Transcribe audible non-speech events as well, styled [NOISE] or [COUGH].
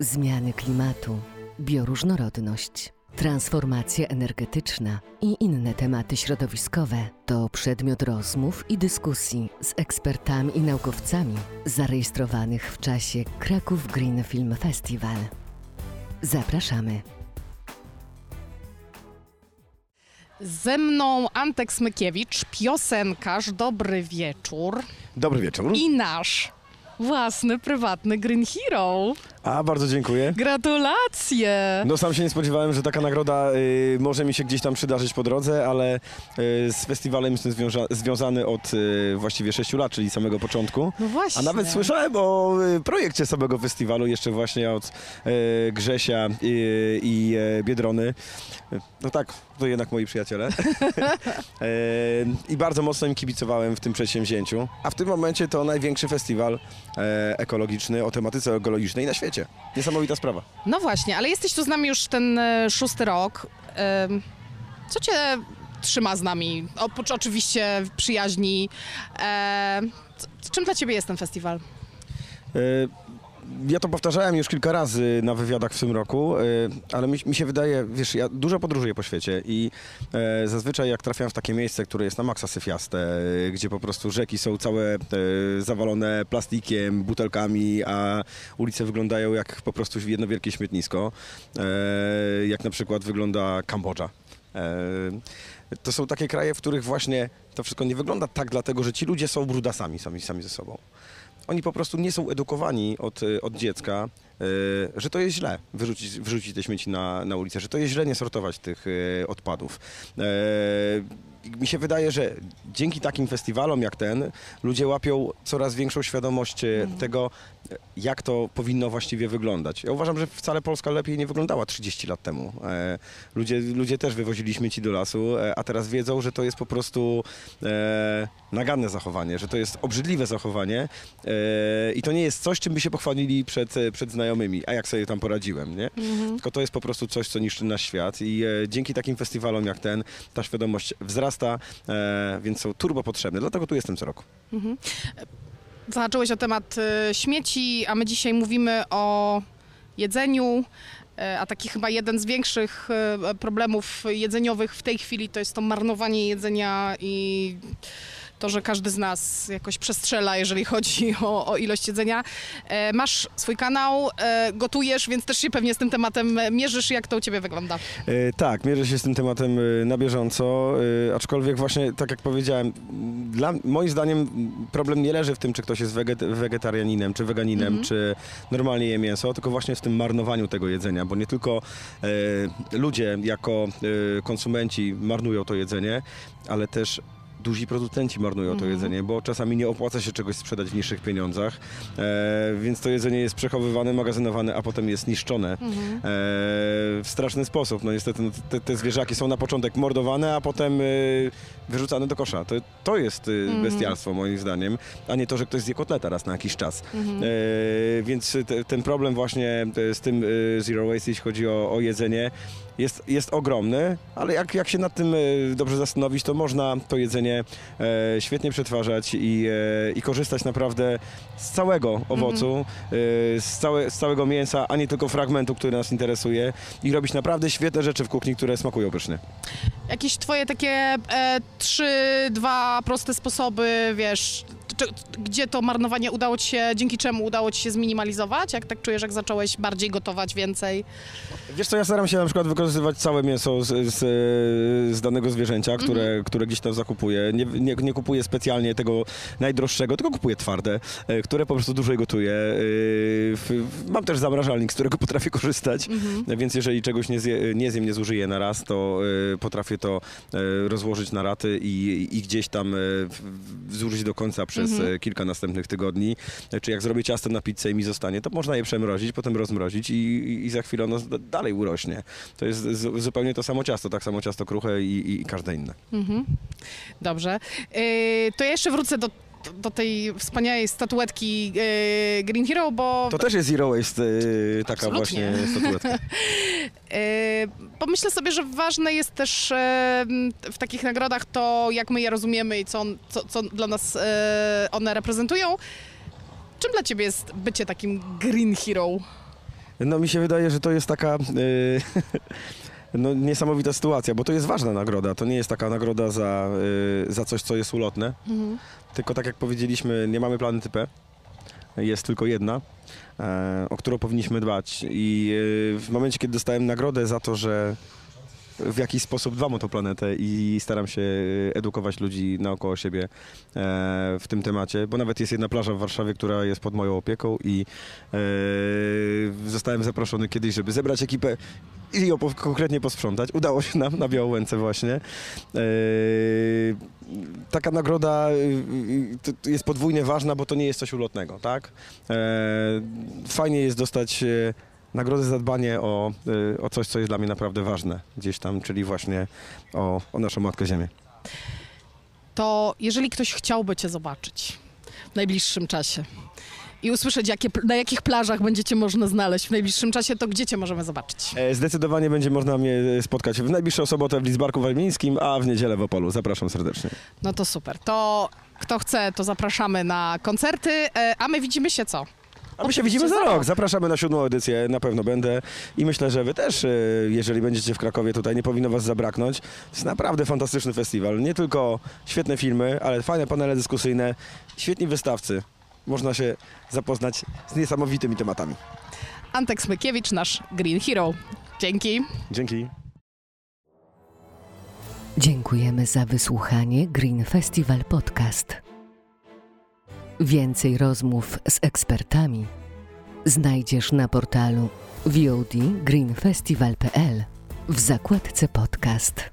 zmiany klimatu, bioróżnorodność, transformacja energetyczna i inne tematy środowiskowe to przedmiot rozmów i dyskusji z ekspertami i naukowcami zarejestrowanych w czasie Kraków Green Film Festival. Zapraszamy. Ze mną Antek Smykiewicz, piosenkarz, dobry wieczór Dobry wieczór. i nasz własny, prywatny Green Hero. A, bardzo dziękuję. Gratulacje! No sam się nie spodziewałem, że taka nagroda y, może mi się gdzieś tam przydarzyć po drodze, ale y, z festiwalem jestem związa- związany od y, właściwie 6 lat, czyli samego początku. No właśnie. A nawet słyszałem o y, projekcie samego festiwalu jeszcze właśnie od y, Grzesia i, i e, Biedrony. No tak, to jednak moi przyjaciele. [LAUGHS] E, I bardzo mocno im kibicowałem w tym przedsięwzięciu. A w tym momencie to największy festiwal e, ekologiczny o tematyce ekologicznej na świecie. Niesamowita sprawa. No właśnie, ale jesteś tu z nami już ten e, szósty rok. Co cię trzyma z nami? Oprócz oczywiście przyjaźni. E, c- czym dla ciebie jest ten festiwal? E, Ja to powtarzałem już kilka razy na wywiadach w tym roku, e, ale mi, mi się wydaje, wiesz, ja dużo podróżuję po świecie i e, zazwyczaj jak trafiam w takie miejsce, które jest na maksa syfiaste, e, gdzie po prostu rzeki są całe zawalone plastikiem, butelkami, a ulice wyglądają jak po prostu jedno wielkie śmietnisko, jak na przykład wygląda Kambodża. To są takie kraje, w których właśnie to wszystko nie wygląda tak, dlatego że ci ludzie są brudasami sami, sami ze sobą oni po prostu nie są edukowani od, y, od dziecka, y, że to jest źle wyrzucić, wyrzucić te śmieci na, na ulicę, że to jest źle nie sortować tych y, odpadów. I Mi się wydaje, że dzięki takim festiwalom jak ten ludzie łapią coraz większą świadomość e, tego, e, jak to powinno właściwie wyglądać. Ja uważam, że wcale Polska lepiej nie wyglądała 30 lat temu. E, Ludzie, ludzie też wywozili śmieci do lasu, e, a teraz wiedzą, że to jest po prostu naganne zachowanie, że to jest obrzydliwe zachowanie i to nie jest coś, czym by się pochwalili przed, przed znajomymi, a jak sobie tam poradziłem, nie? Tylko to jest po prostu coś, co niszczy nasz świat i dzięki takim festiwalom jak ten, ta świadomość wzrasta, e, więc są turbo potrzebne, dlatego tu jestem co roku. Zahaczyłeś o temat e, śmieci, a my dzisiaj mówimy o jedzeniu. e, A taki chyba jeden z większych problemów jedzeniowych w tej chwili to jest to marnowanie jedzenia i to, że każdy z nas jakoś przestrzela, jeżeli chodzi [LAUGHS] o, o ilość jedzenia. E, Masz swój kanał, e, gotujesz, więc też się pewnie z tym tematem mierzysz. Jak to u ciebie wygląda? E, Tak, mierzę się z tym tematem e, na bieżąco, e, aczkolwiek właśnie, tak jak powiedziałem, dla, moim zdaniem problem nie leży w tym, czy ktoś jest weget, wegetarianinem, czy weganinem, czy normalnie je mięso, tylko właśnie w tym marnowaniu tego jedzenia, bo nie tylko e, ludzie jako e, konsumenci marnują to jedzenie, ale też duzi producenci marnują to jedzenie, bo czasami nie opłaca się czegoś sprzedać w niższych pieniądzach, e, więc to jedzenie jest przechowywane, magazynowane, a potem jest niszczone e, w straszny sposób. No niestety no, te, te zwierzaki są na początek mordowane, a potem e, wyrzucane do kosza. To, to jest e, bestialstwo moim zdaniem, a nie to, że ktoś zje kotleta raz na jakiś czas. E, więc te, ten problem właśnie e, z tym zero waste, jeśli chodzi o, o jedzenie, jest, jest ogromny, ale jak, jak się nad tym e, dobrze zastanowić, to można to jedzenie e, świetnie przetwarzać i, e, i korzystać naprawdę z całego owocu, e, z, całe, z całego mięsa, a nie tylko fragmentu, który nas interesuje i robić naprawdę świetne rzeczy w kuchni, które smakują pysznie. Jakieś twoje takie e, trzy, dwa proste sposoby, wiesz, czy, gdzie to marnowanie udało ci się, dzięki czemu udało ci się zminimalizować? Jak tak czujesz, jak zacząłeś bardziej gotować więcej? Wiesz co, ja staram się na przykład wykorzystywać całe mięso z, z, z danego zwierzęcia, które, które gdzieś tam zakupuję. Nie, nie, nie kupuję specjalnie tego najdroższego, tylko kupuję twarde, e, które po prostu dłużej gotuję. E, Mam też zamrażalnik, z którego [LAUGHS] potrafię korzystać, więc jeżeli czegoś nie, zje, nie zjem, nie zużyję na raz, to e, potrafię to rozłożyć na raty i, i gdzieś tam zużyć do końca przez e, kilka następnych tygodni. E, Czy jak zrobię ciasto na pizzę i mi zostanie, to można je przemrozić, potem rozmrozić i, i, i za chwilę ono dalej urośnie. To jest z, zupełnie to samo ciasto, tak samo ciasto kruche i, i każde inne. Dobrze. E, to ja jeszcze wrócę do, do tej wspaniałej statuetki Green Hero, bo To też jest zero waste, taka Absolutnie. właśnie statuetka. [LAUGHS] E, Pomyślę sobie, że ważne jest też e, w takich nagrodach to, jak my je rozumiemy i co, on, co, co dla nas e, one reprezentują. Czym dla ciebie jest bycie takim green hero? No mi się wydaje, że to jest taka y, [LAUGHS] no, niesamowita sytuacja, bo to jest ważna nagroda. To nie jest taka nagroda za, za coś, co jest ulotne, Mhm. tylko tak jak powiedzieliśmy, nie mamy planety P. Jest tylko jedna, e, o którą powinniśmy dbać. I y, w momencie, kiedy dostałem nagrodę za to, że w jakiś sposób dbam o tę planetę i staram się y, edukować ludzi naokoło siebie e, w tym temacie, bo nawet jest jedna plaża w Warszawie, która jest pod moją opieką i e, zostałem zaproszony kiedyś, żeby zebrać ekipę i ją konkretnie posprzątać. Udało się nam na Białołęce właśnie. E, taka nagroda y, y, jest podwójnie ważna, bo to nie jest coś ulotnego, tak? E, fajnie jest dostać e, nagrodę za dbanie o, y, o coś, co jest dla mnie naprawdę ważne gdzieś tam, czyli właśnie o, o naszą Matkę Ziemię. To jeżeli ktoś chciałby Cię zobaczyć w najbliższym czasie i usłyszeć, jakie, na jakich plażach będziecie można znaleźć w najbliższym czasie, to gdzie Cię możemy zobaczyć? E, Zdecydowanie będzie można mnie spotkać w najbliższą sobotę w Lidzbarku Warmińskim, a w niedzielę w Opolu. Zapraszam serdecznie. No to super. To kto chce, to zapraszamy na koncerty, e, a my widzimy się co? A my się widzimy za rok. Zapraszamy na siódmą edycję, na pewno będę i myślę, że wy też, e, jeżeli będziecie w Krakowie tutaj, nie powinno was zabraknąć. To jest naprawdę fantastyczny festiwal. Nie tylko świetne filmy, ale fajne panele dyskusyjne, świetni wystawcy. Można się zapoznać z niesamowitymi tematami. Antek Smykiewicz, nasz Green Hero. Dzięki. Dzięki. Dziękujemy za wysłuchanie Green Festival Podcast. Więcej rozmów z ekspertami znajdziesz na portalu VOD greenfestival.pl w zakładce podcast.